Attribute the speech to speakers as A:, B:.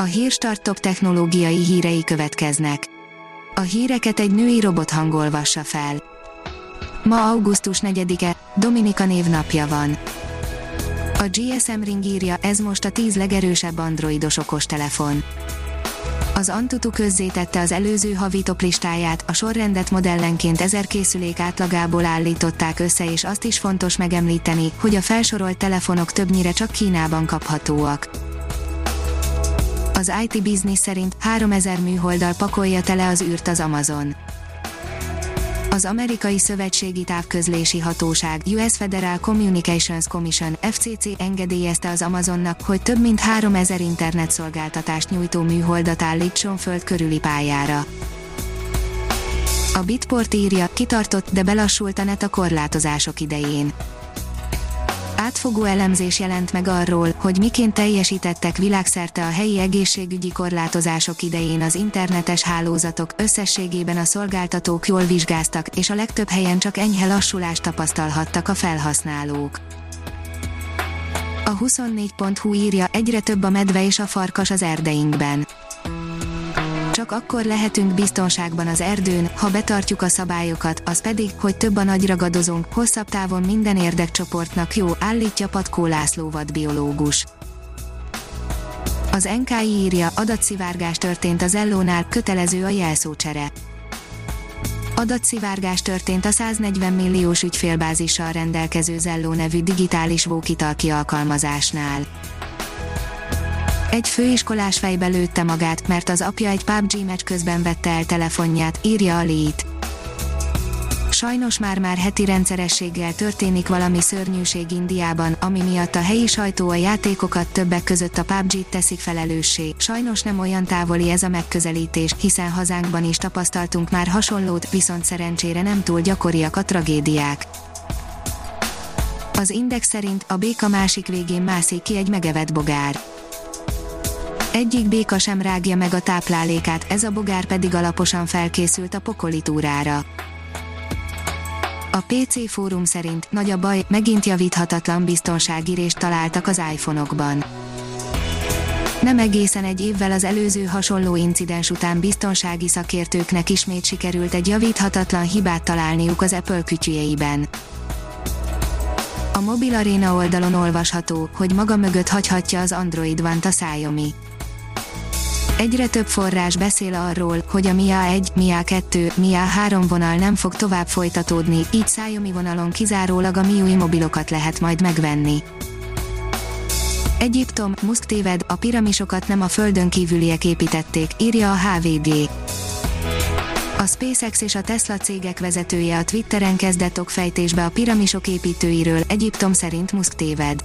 A: A Hírstart top technológiai hírei következnek. A híreket egy női robot hangolvassa fel. Ma augusztus 4-e, Dominika névnapja van. A GSM Ring írja, ez most a 10 legerősebb androidos okostelefon. Az Antutu közzétette az előző havi top listáját, a sorrendet modellenként ezer készülék átlagából állították össze és azt is fontos megemlíteni, hogy a felsorolt telefonok többnyire csak Kínában kaphatóak. Az IT Business szerint 3000 műholddal pakolja tele az űrt az Amazon. Az amerikai szövetségi távközlési hatóság US Federal Communications Commission FCC engedélyezte az Amazonnak, hogy több mint 3000 internetszolgáltatást nyújtó műholdat állítson föld körüli pályára. A Bitport írja, kitartott, de belassult a net a korlátozások idején átfogó elemzés jelent meg arról, hogy miként teljesítettek világszerte a helyi egészségügyi korlátozások idején az internetes hálózatok, összességében a szolgáltatók jól vizsgáztak, és a legtöbb helyen csak enyhe lassulást tapasztalhattak a felhasználók. A 24.hu írja, egyre több a medve és a farkas az erdeinkben csak akkor lehetünk biztonságban az erdőn, ha betartjuk a szabályokat, az pedig, hogy több a nagy ragadozónk, hosszabb távon minden érdekcsoportnak jó, állítja Patkó László vadbiológus. Az NKI írja, adatszivárgás történt az Ellónál, kötelező a jelszócsere. Adatszivárgás történt a 140 milliós ügyfélbázissal rendelkező Zelló nevű digitális vókitalki alkalmazásnál. Egy főiskolás fejbe lőtte magát, mert az apja egy PUBG meccs közben vette el telefonját, írja a Lead. Sajnos már-már heti rendszerességgel történik valami szörnyűség Indiában, ami miatt a helyi sajtó a játékokat többek között a PUBG-t teszik felelőssé. Sajnos nem olyan távoli ez a megközelítés, hiszen hazánkban is tapasztaltunk már hasonlót, viszont szerencsére nem túl gyakoriak a tragédiák. Az Index szerint a béka másik végén mászik ki egy megevett bogár egyik béka sem rágja meg a táplálékát, ez a bogár pedig alaposan felkészült a pokoli túrára. A PC fórum szerint nagy a baj, megint javíthatatlan biztonságírést találtak az iPhone-okban. Nem egészen egy évvel az előző hasonló incidens után biztonsági szakértőknek ismét sikerült egy javíthatatlan hibát találniuk az Apple kütyüjeiben. A Mobil Arena oldalon olvasható, hogy maga mögött hagyhatja az Android One a Xiaomi. Egyre több forrás beszél arról, hogy a Mia 1, Mia 2, Mia 3 vonal nem fog tovább folytatódni, így Xiaomi vonalon kizárólag a MIUI mobilokat lehet majd megvenni. Egyiptom, Musk téved, a piramisokat nem a földön kívüliek építették, írja a HVG. A SpaceX és a Tesla cégek vezetője a Twitteren kezdett okfejtésbe a piramisok építőiről, Egyiptom szerint Musk téved.